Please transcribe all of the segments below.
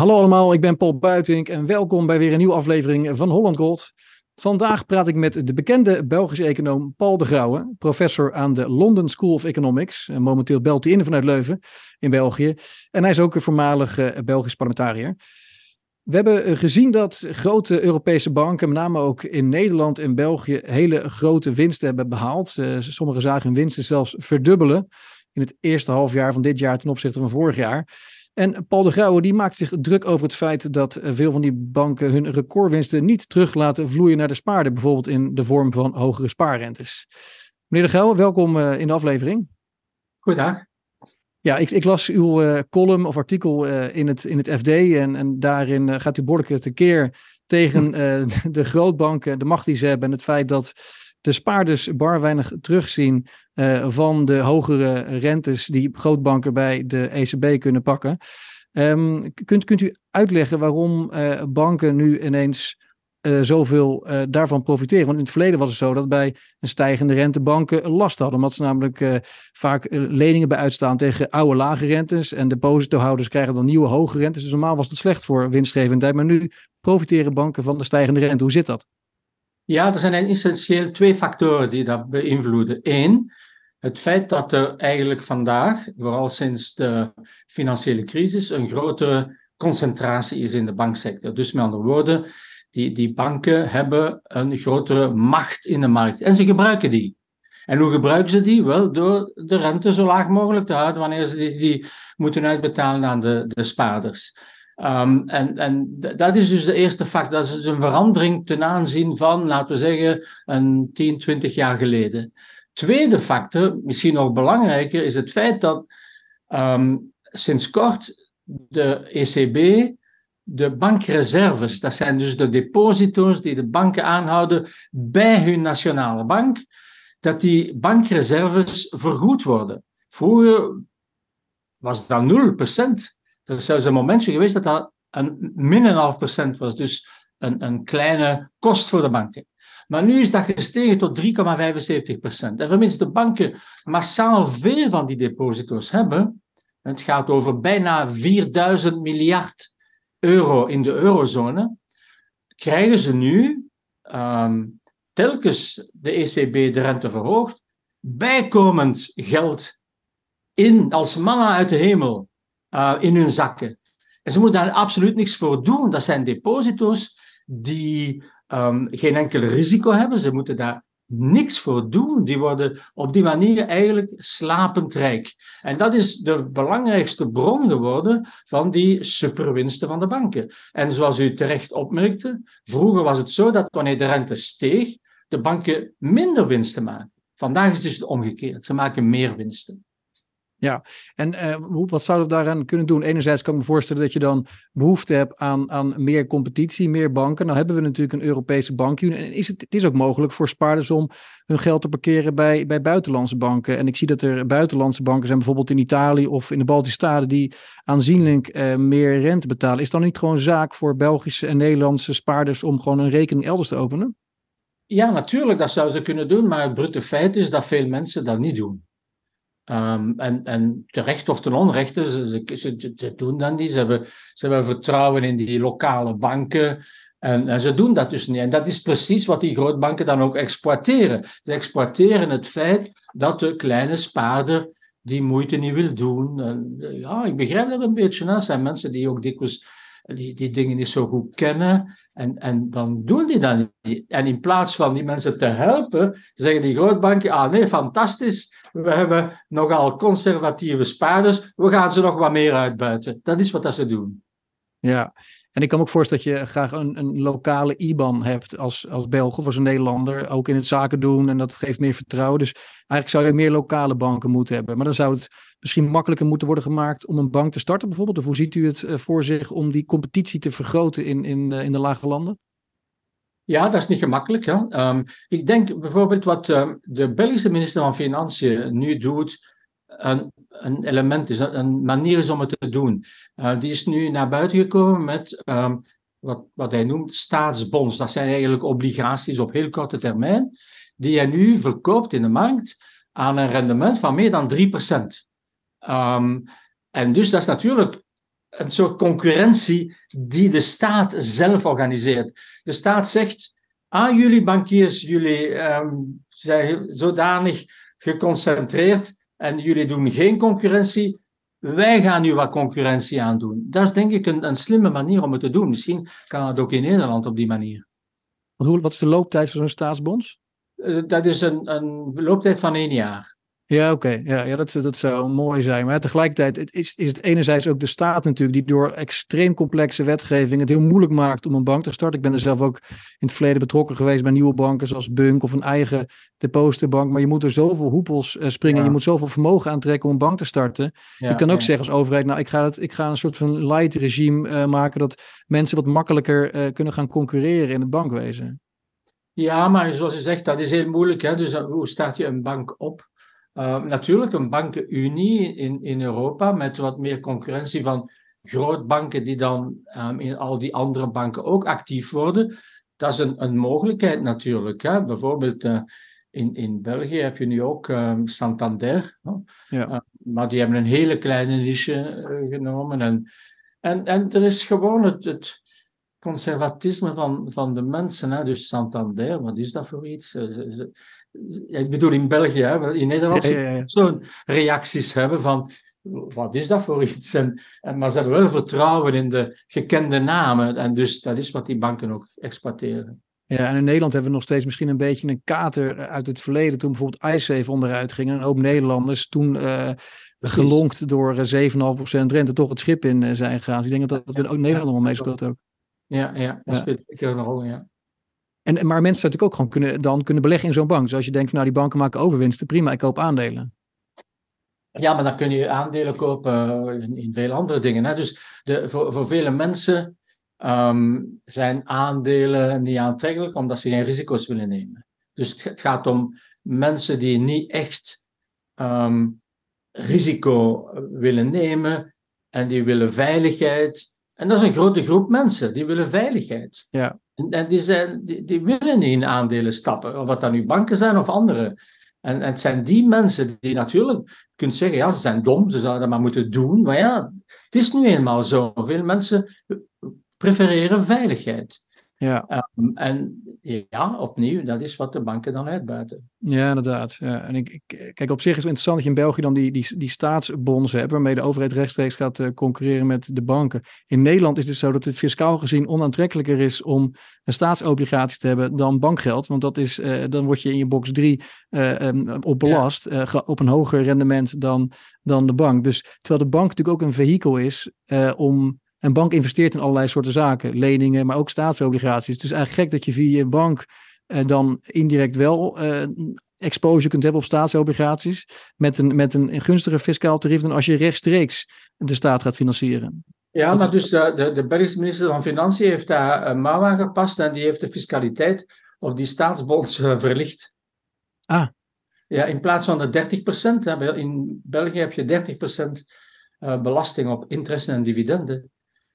Hallo allemaal, ik ben Paul Buitink en welkom bij weer een nieuwe aflevering van Holland Gold. Vandaag praat ik met de bekende Belgische econoom Paul de Grauwe, professor aan de London School of Economics. En momenteel belt hij in vanuit Leuven in België. En hij is ook een voormalig uh, Belgisch parlementariër. We hebben eh, gezien dat grote Europese banken, met name ook in Nederland en België, hele grote winsten hebben behaald. Uh, sommige zagen hun winsten zelfs verdubbelen in het eerste halfjaar van dit jaar ten opzichte van vorig jaar. En Paul de Grauwe die maakt zich druk over het feit dat veel van die banken hun recordwinsten niet terug laten vloeien naar de spaarder, bijvoorbeeld in de vorm van hogere spaarrentes. Meneer de Grauwe, welkom in de aflevering. Goedendag. Ja, ik, ik, las uw uh, column of artikel uh, in, het, in het FD en, en daarin uh, gaat u behoorlijk tekeer tegen de, de grootbanken, de macht die ze hebben en het feit dat de spaarders bar weinig terugzien van de hogere rentes die grootbanken bij de ECB kunnen pakken. Um, kunt, kunt u uitleggen waarom banken nu ineens uh, zoveel daarvan profiteren. Want in het verleden was het zo dat bij een stijgende rente banken last hadden. Omdat ze namelijk vaak leningen bij uitstaan tegen oude lage rentes. En depositohouders krijgen dan nieuwe hoge rentes. Dus normaal was het slecht voor winstgevendheid. Maar nu profiteren banken van de stijgende rente. Hoe zit dat? Ja, er zijn essentieel twee factoren die dat beïnvloeden. Eén, het feit dat er eigenlijk vandaag, vooral sinds de financiële crisis, een grotere concentratie is in de banksector. Dus met andere woorden, die, die banken hebben een grotere macht in de markt en ze gebruiken die. En hoe gebruiken ze die? Wel, door de rente zo laag mogelijk te houden wanneer ze die, die moeten uitbetalen aan de, de spaarders. Um, en, en dat is dus de eerste factor. Dat is dus een verandering ten aanzien van, laten we zeggen, een 10, 20 jaar geleden. Tweede factor, misschien nog belangrijker, is het feit dat um, sinds kort de ECB de bankreserves, dat zijn dus de deposito's die de banken aanhouden bij hun nationale bank, dat die bankreserves vergoed worden. Vroeger was dat 0%. Er is zelfs een momentje geweest dat dat een min een half procent was, dus een, een kleine kost voor de banken. Maar nu is dat gestegen tot 3,75% En vermits de banken massaal veel van die deposito's hebben, het gaat over bijna 4000 miljard euro in de eurozone, krijgen ze nu um, telkens de ECB de rente verhoogt, bijkomend geld in, als manna uit de hemel uh, in hun zakken. En ze moeten daar absoluut niks voor doen. Dat zijn deposito's die um, geen enkel risico hebben. Ze moeten daar niks voor doen. Die worden op die manier eigenlijk slapend rijk. En dat is de belangrijkste bron geworden van die superwinsten van de banken. En zoals u terecht opmerkte, vroeger was het zo dat wanneer de rente steeg, de banken minder winsten maken. Vandaag is het dus omgekeerd. Ze maken meer winsten. Ja, en uh, wat zou dat daaraan kunnen doen? Enerzijds kan ik me voorstellen dat je dan behoefte hebt aan, aan meer competitie, meer banken. Nou hebben we natuurlijk een Europese bankunie. En is het, het is ook mogelijk voor spaarders om hun geld te parkeren bij, bij buitenlandse banken. En ik zie dat er buitenlandse banken zijn, bijvoorbeeld in Italië of in de Baltische Staten, die aanzienlijk uh, meer rente betalen. Is dan niet gewoon zaak voor Belgische en Nederlandse spaarders om gewoon een rekening elders te openen? Ja, natuurlijk, dat zouden ze kunnen doen. Maar het brute feit is dat veel mensen dat niet doen. Um, en, en terecht of ten onrechte, ze, ze, ze, doen dat niet. Ze hebben, ze hebben vertrouwen in die lokale banken. En, en, ze doen dat dus niet. En dat is precies wat die grootbanken dan ook exploiteren. Ze exploiteren het feit dat de kleine spaarder die moeite niet wil doen. En, ja, ik begrijp dat een beetje. Er zijn mensen die ook dikwijls die, die dingen niet zo goed kennen. En, en dan doen die dat niet. En in plaats van die mensen te helpen, zeggen die grootbanken: ah nee, fantastisch we hebben nogal conservatieve spaarders. We gaan ze nog wat meer uitbuiten. Dat is wat dat ze doen. Ja, en ik kan ook voorstellen dat je graag een, een lokale IBAN hebt als, als Belg of als een Nederlander. Ook in het zaken doen en dat geeft meer vertrouwen. Dus eigenlijk zou je meer lokale banken moeten hebben. Maar dan zou het misschien makkelijker moeten worden gemaakt om een bank te starten bijvoorbeeld. Of hoe ziet u het eh, voor zich om die competitie te vergroten in, in, in de lage landen? Ja, dat is niet gemakkelijk. Um, ik denk bijvoorbeeld wat um, de Belgische minister van Financiën nu doet, een, element is, een manier is om het te doen. Uh, die is nu naar buiten gekomen met um, wat, wat hij noemt staatsbonds. Dat zijn eigenlijk obligaties op heel korte termijn, die hij nu verkoopt in de markt aan een rendement van meer dan 3%. en dus dat is natuurlijk een soort concurrentie die de staat zelf organiseert. De staat zegt, ah, jullie bankiers, jullie um, zijn zodanig geconcentreerd en jullie doen geen concurrentie. Wij gaan nu wat concurrentie aandoen. Dat is denk ik een, een slimme manier om het te doen. Misschien kan het ook in Nederland op die manier. Wat is de looptijd van zo'n staatsbonds? Uh, dat is een, een looptijd van één jaar. Ja, oké. Ja, ja dat, dat zou mooi zijn. Maar tegelijkertijd het is, is het enerzijds ook de staat natuurlijk die door extreem complexe wetgeving het heel moeilijk maakt om een bank te starten. Ik ben er zelf ook in het verleden betrokken geweest bij nieuwe banken zoals Bunk of een eigen depositobank. Maar je moet er zoveel hoepels uh, springen. Je moet zoveel vermogen aantrekken om een bank te starten. je kan ook zeggen als overheid, nou ik ga, het, ik ga een soort van light regime uh, maken dat mensen wat makkelijker uh, kunnen gaan concurreren in het bankwezen. Ja, maar zoals je zegt, dat is heel moeilijk. Hè? Dus hoe start je een bank op? Uh, natuurlijk een bankenunie in, in Europa met wat meer concurrentie van grootbanken die dan um, in al die andere banken ook actief worden. Dat is een, een mogelijkheid natuurlijk. Hè? Bijvoorbeeld uh, in, in België heb je nu ook um, Santander. Ja. Uh, maar die hebben een hele kleine niche genomen. En, en, en er is gewoon het, het conservatisme van, van de mensen. Hè? Dus Santander, wat is dat voor iets? Ik bedoel in België, hè, in Nederland ja, ja, ja. zo'n reacties hebben van wat is dat voor iets? En, en, maar ze hebben wel vertrouwen in de gekende namen en dus dat is wat die banken ook exploiteren. Ja, en in Nederland hebben we nog steeds misschien een beetje een kater uit het verleden. Toen bijvoorbeeld iSafe onderuit ging en ook Nederlanders toen uh, gelonkt door 7,5% rente toch het schip in uh, zijn gegaan. Dus ik denk dat dat, ook Nederland nog wel meespeelt ook. Ja, ja, dat speelt zeker een rol, ja. En, maar mensen natuurlijk ook gewoon kunnen, dan kunnen beleggen in zo'n bank. Dus als je denkt, van, nou die banken maken overwinsten, prima, ik koop aandelen. Ja, maar dan kun je aandelen kopen in, in veel andere dingen. Hè? Dus de, voor, voor vele mensen um, zijn aandelen niet aantrekkelijk omdat ze geen risico's willen nemen. Dus het, het gaat om mensen die niet echt um, risico willen nemen en die willen veiligheid. En dat is een grote groep mensen, die willen veiligheid. Ja. En die, zijn, die, die, willen niet in aandelen stappen, of wat dat nu banken zijn of andere. En, en het zijn die mensen die natuurlijk, kunt zeggen, ja, ze zijn dom, ze zouden dat maar moeten doen. Maar ja, het is nu eenmaal zo. Veel mensen prefereren veiligheid. Ja. Um, en ja, opnieuw, dat is wat de banken dan uitbuiten. Ja, inderdaad. Ja. En ik, kijk, op zich is het interessant dat je in België dan die, die, die staatsbonds hebt, waarmee de overheid rechtstreeks gaat uh, concurreren met de banken. In Nederland is het zo dat het fiscaal gezien onaantrekkelijker is om een staatsobligatie te hebben dan bankgeld. Want dat is, uh, dan word je in je box 3 uh, um, op belast, ja. op een hoger rendement dan, dan de bank. Dus terwijl de bank natuurlijk ook een vehikel is om een bank investeert in allerlei soorten zaken, leningen, maar ook staatsobligaties. Dus eigenlijk gek dat je via je bank uh, dan indirect wel uh, exposure kunt hebben op staatsobligaties met een, met een gunstiger fiscaal tarief dan als je rechtstreeks de staat gaat financieren. Ja, maar dus de, de, de Belgische minister van Financiën heeft daar een mouw aan gepast en die heeft de fiscaliteit op die staatsbonds verlicht. Ah. Ja, in plaats van de 30%, in België heb je 30% belasting op interesse en dividenden.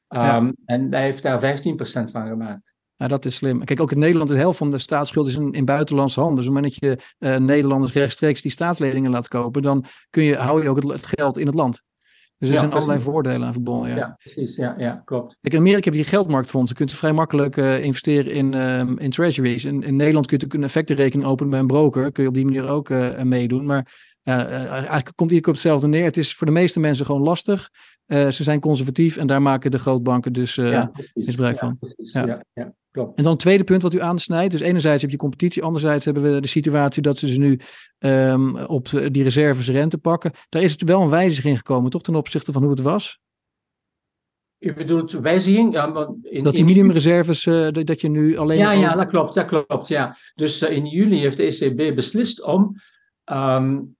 Um, En hij heeft daar 15% van gemaakt. Ja, dat is slim. Kijk, ook in Nederland de helft van de staatsschuld is in, in buitenlandse handen. Dus op het moment dat je uh, Nederlanders rechtstreeks die staatsleningen laat kopen, dan kun je, hou je ook het, het geld in het land. Dus er ja, zijn precies. allerlei voordelen aan verbonden. Ja, ja precies. Ja, ja, klopt. Kijk, in Amerika heb je die geldmarktfondsen. Je vrij makkelijk uh, investeren in, um, in treasuries. In, in Nederland kun je een effectenrekening openen bij een broker. Kun je op die manier ook uh, meedoen. Maar eigenlijk komt ieder op hetzelfde neer. Het is voor de meeste mensen gewoon lastig. Uh, ze zijn conservatief en daar maken de grootbanken dus uh, ja, misbruik van. Ja, ja. ja, klopt. En dan het tweede punt wat u aansnijdt. Dus enerzijds heb je competitie, anderzijds hebben we de situatie dat ze ze nu um, op die reserves rente pakken. Daar is het wel een wijziging gekomen, toch ten opzichte van hoe het was? U bedoelt wijziging? Ja, in, dat die minimumreserves, uh, dat je nu alleen... Ja, ja, dat klopt, dat klopt, ja. Dus in juli heeft de ECB beslist om um,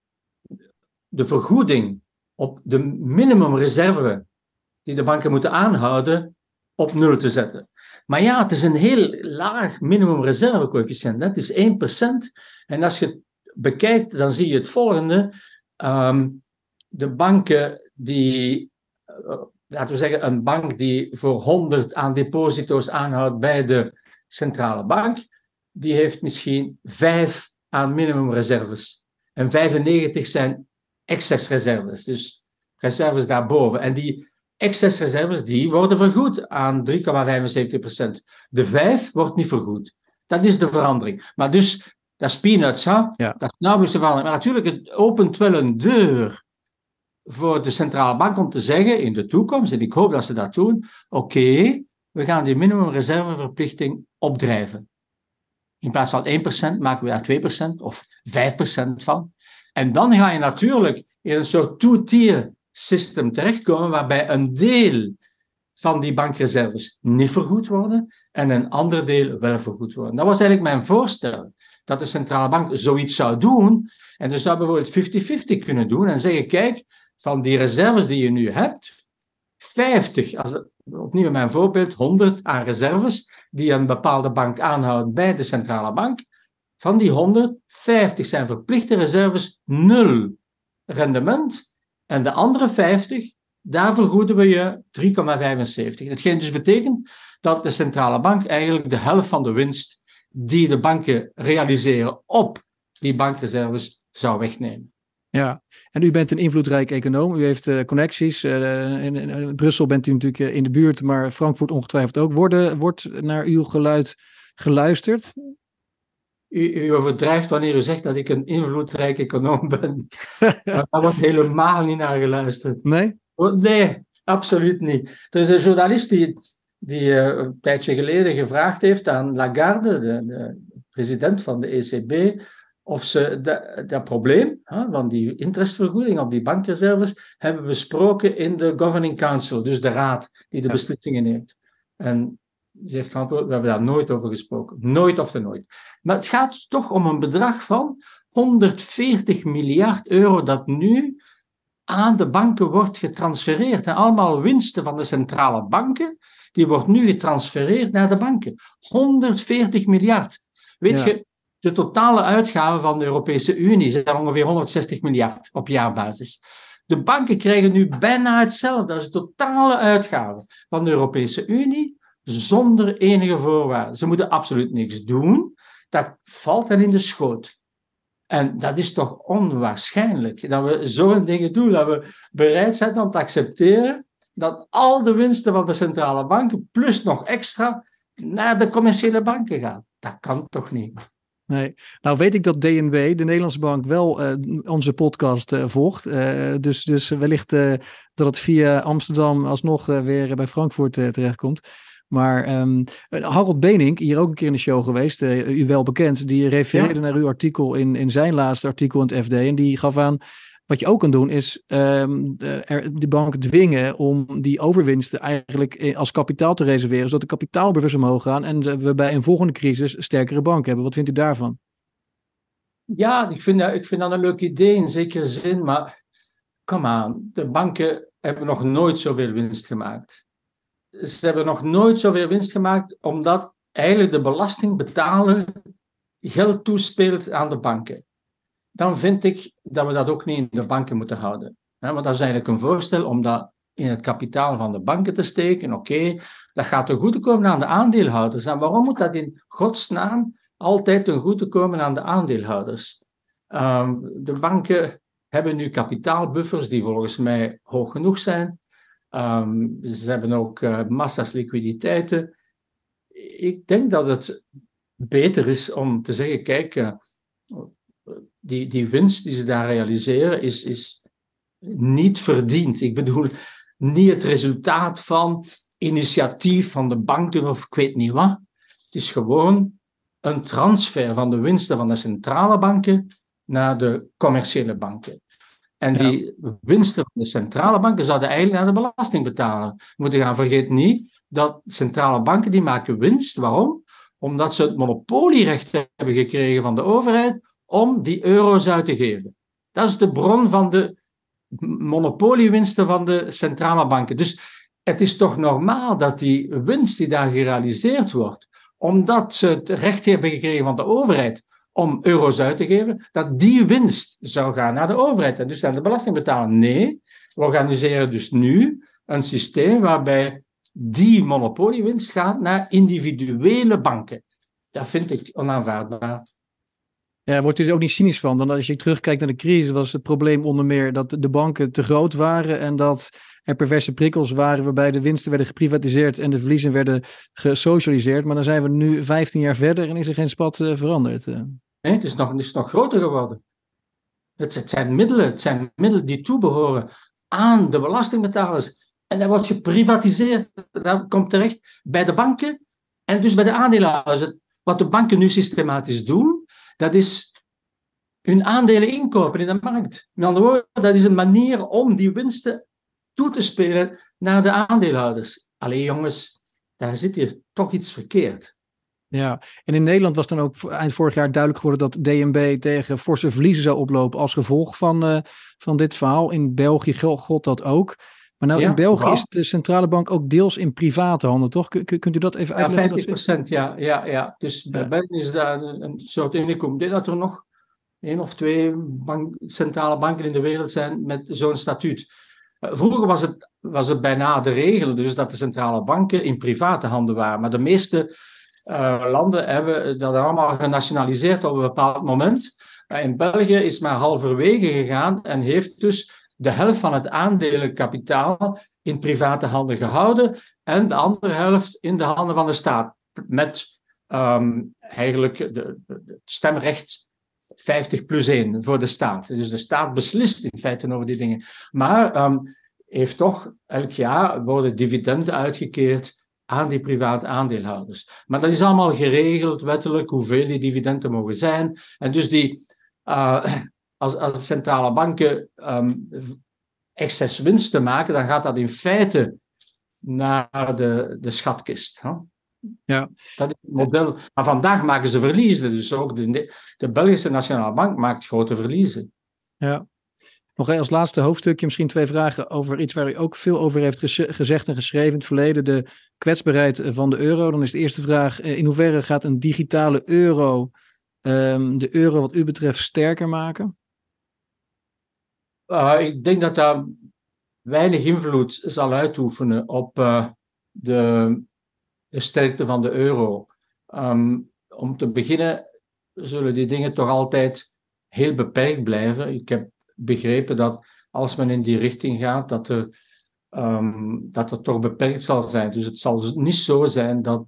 de vergoeding op de minimumreserve die de banken moeten aanhouden op nul te zetten. Maar ja, het is een heel laag minimumreservecoëfficiënt. Het is 1%. En als je het bekijkt, dan zie je het volgende. Um, de banken die, uh, laten we zeggen, een bank die voor 100 aan deposito's aanhoudt bij de centrale bank, die heeft misschien 5 aan minimumreserves. En 95 zijn excess reserves, dus reserves daarboven. En die excesreserves die worden vergoed aan 3,75%. De 5 wordt niet vergoed. Dat is de verandering. Maar dus, dat is peanuts, hè? Ja. Dat is nauwelijks de verandering. Maar natuurlijk, het opent wel een deur voor de centrale bank om te zeggen in de toekomst, en ik hoop dat ze dat doen, oké, we gaan die minimumreserveverplichting opdrijven. In plaats van 1% maken we daar 2% of 5% van. En dan ga je natuurlijk in een soort two-tier system terechtkomen, waarbij een deel van die bankreserves niet vergoed worden en een ander deel wel vergoed worden. Dat was eigenlijk mijn voorstel, dat de centrale bank zoiets zou doen. En dus zou bijvoorbeeld 50-50 kunnen doen en zeggen, kijk, van die reserves die je nu hebt, 50, als, opnieuw mijn voorbeeld, 100 aan reserves die een bepaalde bank aanhoudt bij de centrale bank. Van die 150 zijn verplichte reserves nul rendement. En de andere 50, daar vergoeden we je 3,75. Hetgeen dus betekent dat de centrale bank eigenlijk de helft van de winst die de banken realiseren op die bankreserves zou wegnemen. Ja, en u bent een invloedrijk econoom. U heeft uh, connecties. Uh, in, in, Brussel bent u natuurlijk uh, in de buurt, maar Frankfurt ongetwijfeld ook. Worden, wordt naar uw geluid geluisterd? U, u, overdrijft wanneer u zegt dat ik een invloedrijk econoom ben. Daar wordt helemaal niet naar geluisterd. Nee? Oh, nee, absoluut niet. Er is een journalist die, die een tijdje geleden gevraagd heeft aan Lagarde, de, de president van de ECB, of ze dat, dat probleem hè, van die interestvergoeding op die bankreserves hebben besproken in de Governing Council, dus de raad die de beslissingen neemt. En ze heeft geantwoord, we hebben daar nooit over gesproken. Nooit of te nooit. Maar het gaat toch om een bedrag van 140 miljard euro dat nu aan de banken wordt getransfereerd. En allemaal winsten van de centrale banken, die wordt nu getransfereerd naar de banken. 140 miljard. Weet Ja. je, de totale uitgaven van de Europese Unie zijn ongeveer 160 miljard op jaarbasis. De banken krijgen nu bijna hetzelfde. Dat is de totale uitgaven van de Europese Unie zonder enige voorwaarden. Ze moeten absoluut niks doen. Dat valt hen in de schoot. En dat is toch onwaarschijnlijk dat we zo'n dingen doen, dat we bereid zijn om te accepteren dat al de winsten van de centrale banken, plus nog extra, naar de commerciële banken gaan. Dat kan toch niet? Nee. Nou weet ik dat DNB, de Nederlandse bank, wel eh, onze podcast eh, volgt. Eh, dus, dus wellicht dat het via Amsterdam alsnog weer bij Frankfurt terechtkomt. Maar ehm, Harold Benink, hier ook een keer in de show geweest, eh, u wel bekend, die refereerde Ja. naar uw artikel in, in zijn laatste artikel in het FD. En die gaf aan, wat je ook kan doen, is ehm, de, er, de banken dwingen om die overwinsten eigenlijk eh, als kapitaal te reserveren, zodat de kapitaalbuffers omhoog gaan en we bij een volgende crisis sterkere banken hebben. Wat vindt u daarvan? Ja, ik vind, dat, ik vind dat een leuk idee in zekere zin, maar kom aan, de banken hebben nog nooit zoveel winst gemaakt. Ze hebben nog nooit zoveel winst gemaakt omdat eigenlijk de belastingbetaler geld toespeelt aan de banken. Dan vind ik dat we dat ook niet in de banken moeten houden. Want dat is eigenlijk een voorstel om dat in het kapitaal van de banken te steken. Oké, dat gaat ten goede komen aan de aandeelhouders. En waarom moet dat in godsnaam altijd ten goede komen aan de aandeelhouders? Ehm, de banken hebben nu kapitaalbuffers die volgens mij hoog genoeg zijn. Ehm, ze hebben ook eh, massa's liquiditeiten. Ik denk dat het beter is om te zeggen: kijk, eh, die, die winst die ze daar realiseren is, is niet verdiend. Ik bedoel, niet het resultaat van initiatief van de banken of ik weet niet wat. Het is gewoon een transfer van de winsten van de centrale banken naar de commerciële banken. En Ja. die winsten van de centrale banken zouden eigenlijk naar de belastingbetaler moeten gaan. Vergeet niet dat centrale banken die maken winst. Waarom? Omdat ze het monopolierecht hebben gekregen van de overheid om die euro's uit te geven. Dat is de bron van de monopoliewinsten van de centrale banken. Dus het is toch normaal dat die winst die daar gerealiseerd wordt, omdat ze het recht hebben gekregen van de overheid om euro's uit te geven, dat die winst zou gaan naar de overheid en dus naar de belastingbetaler. Nee, we organiseren dus nu een systeem waarbij die monopoliewinst gaat naar individuele banken. Dat vind ik onaanvaardbaar. Ja, wordt u er ook niet cynisch van? Dan als je terugkijkt naar de crisis, was het probleem onder meer dat de banken te groot waren en dat er perverse prikkels waren waarbij de winsten werden geprivatiseerd en de verliezen werden gesocialiseerd. Maar dan zijn we nu 15 jaar verder en is er geen spat uh, veranderd. Het is nog, het is nog groter geworden. Het, het, zijn middelen, het zijn middelen die toebehoren aan de belastingbetalers. En dat wordt geprivatiseerd. Dat komt terecht bij de banken en dus bij de aandeelhouders. Wat de banken nu systematisch doen, dat is hun aandelen inkopen in de markt. Met andere woorden, dat is een manier om die winsten toe te spelen naar de aandeelhouders. Alleen jongens, daar zit hier toch iets verkeerd. Ja, en in Nederland was dan ook eind vorig jaar duidelijk geworden dat DNB tegen forse verliezen zou oplopen als gevolg van, uh, van dit verhaal. In België geldt dat ook. Maar nou, in België is de centrale bank ook deels in private handen, toch? kunt u dat even uitleggen? Ja, 50 procent, ja, ja, ja. Dus bij België is daar een soort unicum. Ik dat er nog één of twee bank, centrale banken in de wereld zijn met zo'n statuut. Eh, vroeger was het, was het bijna de regel, dus dat de centrale banken in private handen waren. Maar de meeste uh, landen hebben dat allemaal genationaliseerd op een bepaald moment. Uh, in België is maar halverwege gegaan en heeft dus de helft van het aandelenkapitaal in private handen gehouden en de andere helft in de handen van de staat. Met um, eigenlijk de, stemrecht 50 plus 1 voor de staat. Dus de staat beslist in feite over die dingen. Maar um, heeft toch elk jaar worden dividenden uitgekeerd aan die private aandeelhouders. Maar dat is allemaal geregeld wettelijk, hoeveel die dividenden mogen zijn. En dus die, uh, als, als centrale banken um, excess winst maken, dan gaat dat in feite naar de, de schatkist. Hè? Ja. Dat is het model. Maar vandaag maken ze verliezen. Dus ook de, de Belgische Nationale Bank maakt grote verliezen. Ja. Nog als laatste hoofdstukje misschien twee vragen over iets waar u ook veel over heeft gezegd en geschreven in het verleden. De kwetsbaarheid van de euro. Dan is de eerste vraag, eh, in hoeverre gaat een digitale euro um, de euro wat u betreft sterker maken? Uh, ik denk dat dat weinig invloed zal uitoefenen op uh, de, sterkte van de euro. Um, om te beginnen zullen die dingen toch altijd heel beperkt blijven. Ik heb begrepen dat als men in die richting gaat, dat er, um, dat er toch beperkt zal zijn. Dus het zal niet zo zijn dat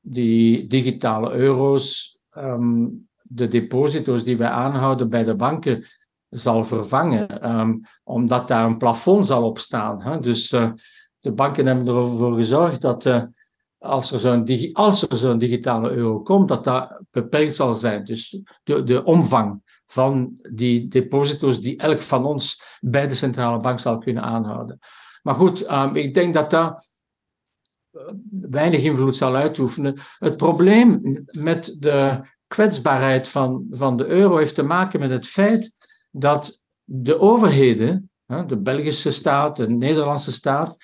die digitale euro's um, de deposito's die wij aanhouden bij de banken zal vervangen, um, omdat daar een plafond zal op staan. Hè? Dus uh, de banken hebben ervoor gezorgd dat uh, als er zo'n digi zo digitale euro komt, dat dat beperkt zal zijn. Dus de, de omvang van die deposito's die elk van ons bij de centrale bank zal kunnen aanhouden. Maar goed, um, ik denk dat dat eh, weinig invloed zal uitoefenen. Het probleem met de kwetsbaarheid van, van de euro heeft te maken met het feit dat de overheden, de Belgische staat, de Nederlandse staat,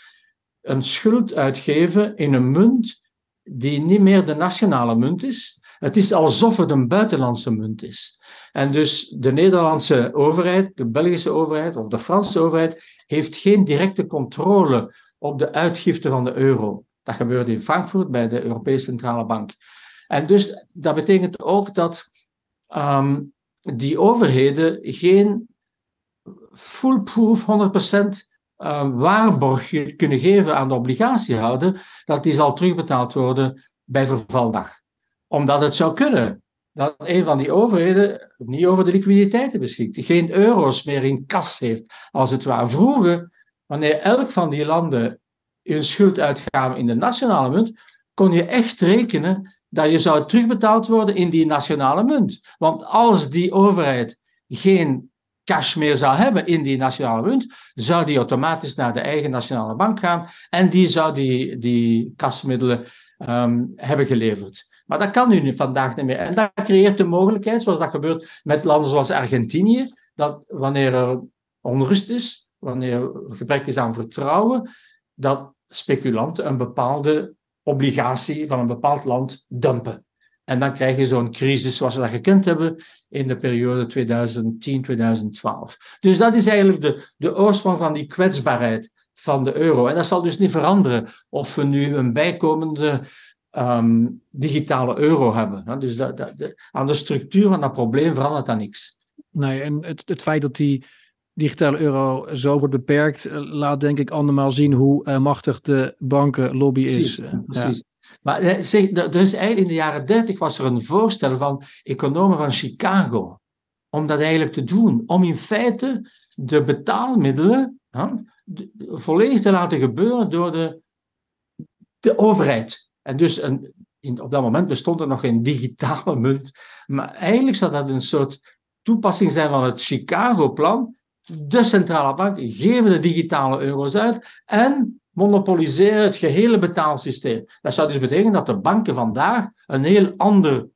een schuld uitgeven in een munt die niet meer de nationale munt is. Het is alsof het een buitenlandse munt is. En dus de Nederlandse overheid, de Belgische overheid of de Franse overheid heeft geen directe controle op de uitgifte van de euro. Dat gebeurde in Frankfurt bij de Europese Centrale Bank. En dus dat betekent ook dat um, die overheden geen foolproof 100% uh, waarborg kunnen geven aan de obligatiehouder dat die zal terugbetaald worden bij vervaldag. Omdat het zou kunnen dat een van die overheden niet over de liquiditeiten beschikt, geen euro's meer in kas heeft, als het ware. Vroeger, wanneer elk van die landen hun schulduitgaven in de nationale munt, kon je echt rekenen dat je zou terugbetaald worden in die nationale munt. Want als die overheid geen cash meer zou hebben in die nationale munt, zou die automatisch naar de eigen nationale bank gaan en die zou die, die kasmiddelen um, hebben geleverd. Maar dat kan nu vandaag niet meer. En dat creëert de mogelijkheid, zoals dat gebeurt met landen zoals Argentinië, dat wanneer er onrust is, wanneer er gebrek is aan vertrouwen, dat speculanten een bepaalde obligatie van een bepaald land dumpen. En dan krijg je zo'n crisis zoals we dat gekend hebben in de periode 2010-2012. Dus dat is eigenlijk de, de oorsprong van die kwetsbaarheid van de euro. En dat zal dus niet veranderen of we nu een bijkomende ehm, digitale euro hebben. Dus dat, dat, aan de structuur van dat probleem verandert dan niks. Nee, en het, het feit dat die digitale euro zo wordt beperkt, eh, laat denk ik andermaal zien hoe uh, machtig de bankenlobby is. Precies, precies. Maar zeg, er is eigenlijk in de jaren 30 was er een voorstel van economen van Chicago om dat eigenlijk te doen. Om in feite de betaalmiddelen volledig te laten gebeuren door de, de overheid. En dus een, in, op dat moment bestond er nog geen digitale munt. Maar eigenlijk zou dat een soort toepassing zijn van het Chicago-plan. De centrale bank geven de digitale euro's uit en monopoliseren het gehele betaalsysteem. Dat zou dus betekenen dat de banken vandaag een heel ander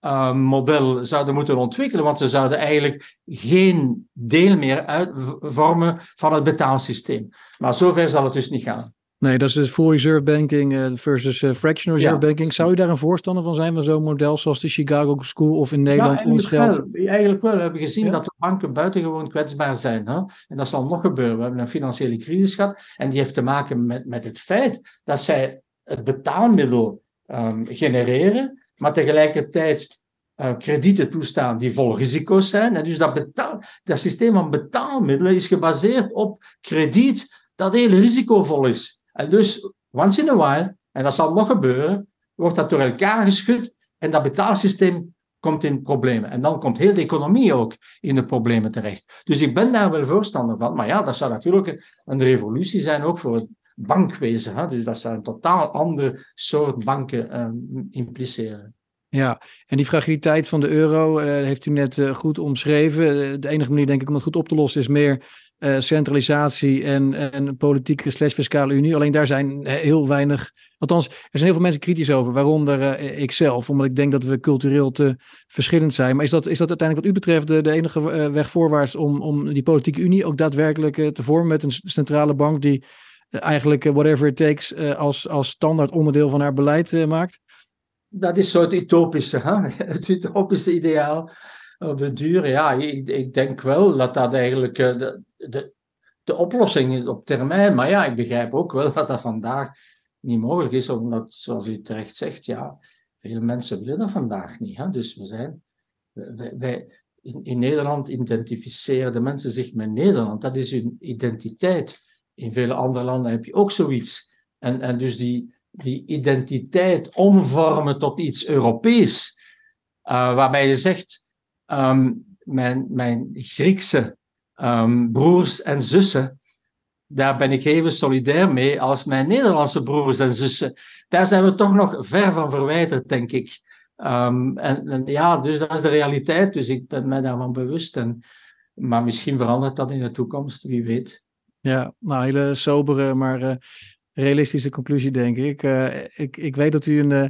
uh, model zouden moeten ontwikkelen, want ze zouden eigenlijk geen deel meer uitvormen van het betaalsysteem. Maar zover zal het dus niet gaan. Nee, dat is dus full reserve banking eh, versus uh, fractional reserve banking. Zou je daar een voorstander van zijn van zo'n model zoals de Chicago School of in Nederland ja, ons geld? Wel, eigenlijk wel. We hebben gezien dat de banken buitengewoon kwetsbaar zijn. Hè? En dat zal nog gebeuren. We hebben een financiële crisis gehad en die heeft te maken met, met het feit dat zij het betaalmiddel um, genereren, maar tegelijkertijd uh, kredieten toestaan die vol risico's zijn. En dus dat, betaal, dat systeem van betaalmiddelen is gebaseerd op krediet dat heel risicovol is. En dus, once in a while, en dat zal nog gebeuren, wordt dat door elkaar geschud en dat betaalsysteem komt in problemen. En dan komt heel de economie ook in de problemen terecht. Dus ik ben daar wel voorstander van. Maar ja, dat zou natuurlijk een revolutie zijn ook voor het bankwezen. Hè? Dus dat zou een totaal ander soort banken uh, impliceren. Ja, en die fragiliteit van de euro uh, heeft u net uh, goed omschreven. De enige manier, denk ik, om het goed op te lossen is meer uh, centralisatie en, en politieke slash fiscale unie. Alleen daar zijn heel weinig, althans, er zijn heel veel mensen kritisch over, waaronder uh, ik zelf, omdat ik denk dat we cultureel te verschillend zijn. Maar is dat, is dat uiteindelijk wat u betreft de, enige uh, weg voorwaarts om, om die politieke unie ook daadwerkelijk te vormen met een centrale bank die eigenlijk whatever it takes als, als standaard onderdeel van haar beleid maakt? Dat is zo het utopische, hè? het utopische ideaal op de duur. Ja, ik, ik denk wel dat dat eigenlijk de, de, oplossing is op termijn. Maar ja, ik begrijp ook wel dat dat vandaag niet mogelijk is, omdat, zoals u terecht zegt, ja, veel mensen willen dat vandaag niet. Hè? Dus we zijn, wij, in, Nederland identificeren de mensen zich met Nederland. Dat is hun identiteit. In vele andere landen heb je ook zoiets. En, en dus die, die identiteit omvormen tot iets Europees, uh, waarbij je zegt, um, mijn, mijn Griekse um, broers en zussen, daar ben ik even solidair mee als mijn Nederlandse broers en zussen. Daar zijn we toch nog ver van verwijderd, denk ik. Um, en, en, ja, dus dat is de realiteit, dus ik ben mij daarvan bewust. En, maar misschien verandert dat in de toekomst, wie weet. Ja, nou, hele sobere, maar uh, realistische conclusie, denk ik. Uh, ik. Ik weet dat u een, uh,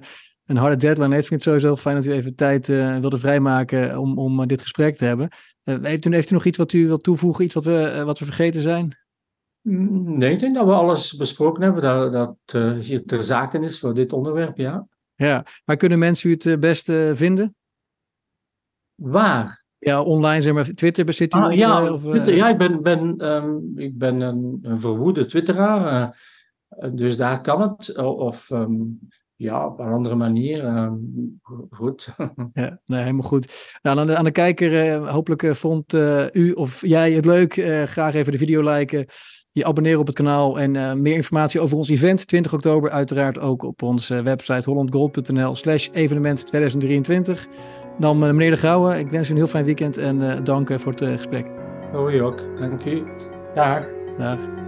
een harde deadline heeft. Ik vind het sowieso fijn dat u even tijd wilde vrijmaken om, om dit gesprek te hebben. heeft, u, heeft u nog iets wat u wilt toevoegen, iets wat we, wat we vergeten zijn? Mm, nee, ik denk dat we alles besproken hebben, dat, dat hier ter zake is voor dit onderwerp, ja. Ja, maar kunnen mensen u het beste vinden? Waar? Ja, online, zeg maar, Twitter zit u ah, ja, of, Twitter, ja, ik ben, ben, um, ik ben een, een verwoede twitteraar, uh, dus daar kan het. Of um, ja, op een andere manier. Um, goed. ja, nee, helemaal goed. Nou, aan, de, aan de kijker, uh, hopelijk uh, vond u of jij het leuk. graag even de video liken je abonneren op het kanaal en meer informatie over ons event 20 oktober uiteraard ook op onze website hollandgold.nl slash evenement 2023. Dan meneer De Gouwen, ik wens u een heel fijn weekend en dank voor het gesprek. Hoi ook, dank u. Dag. Dag.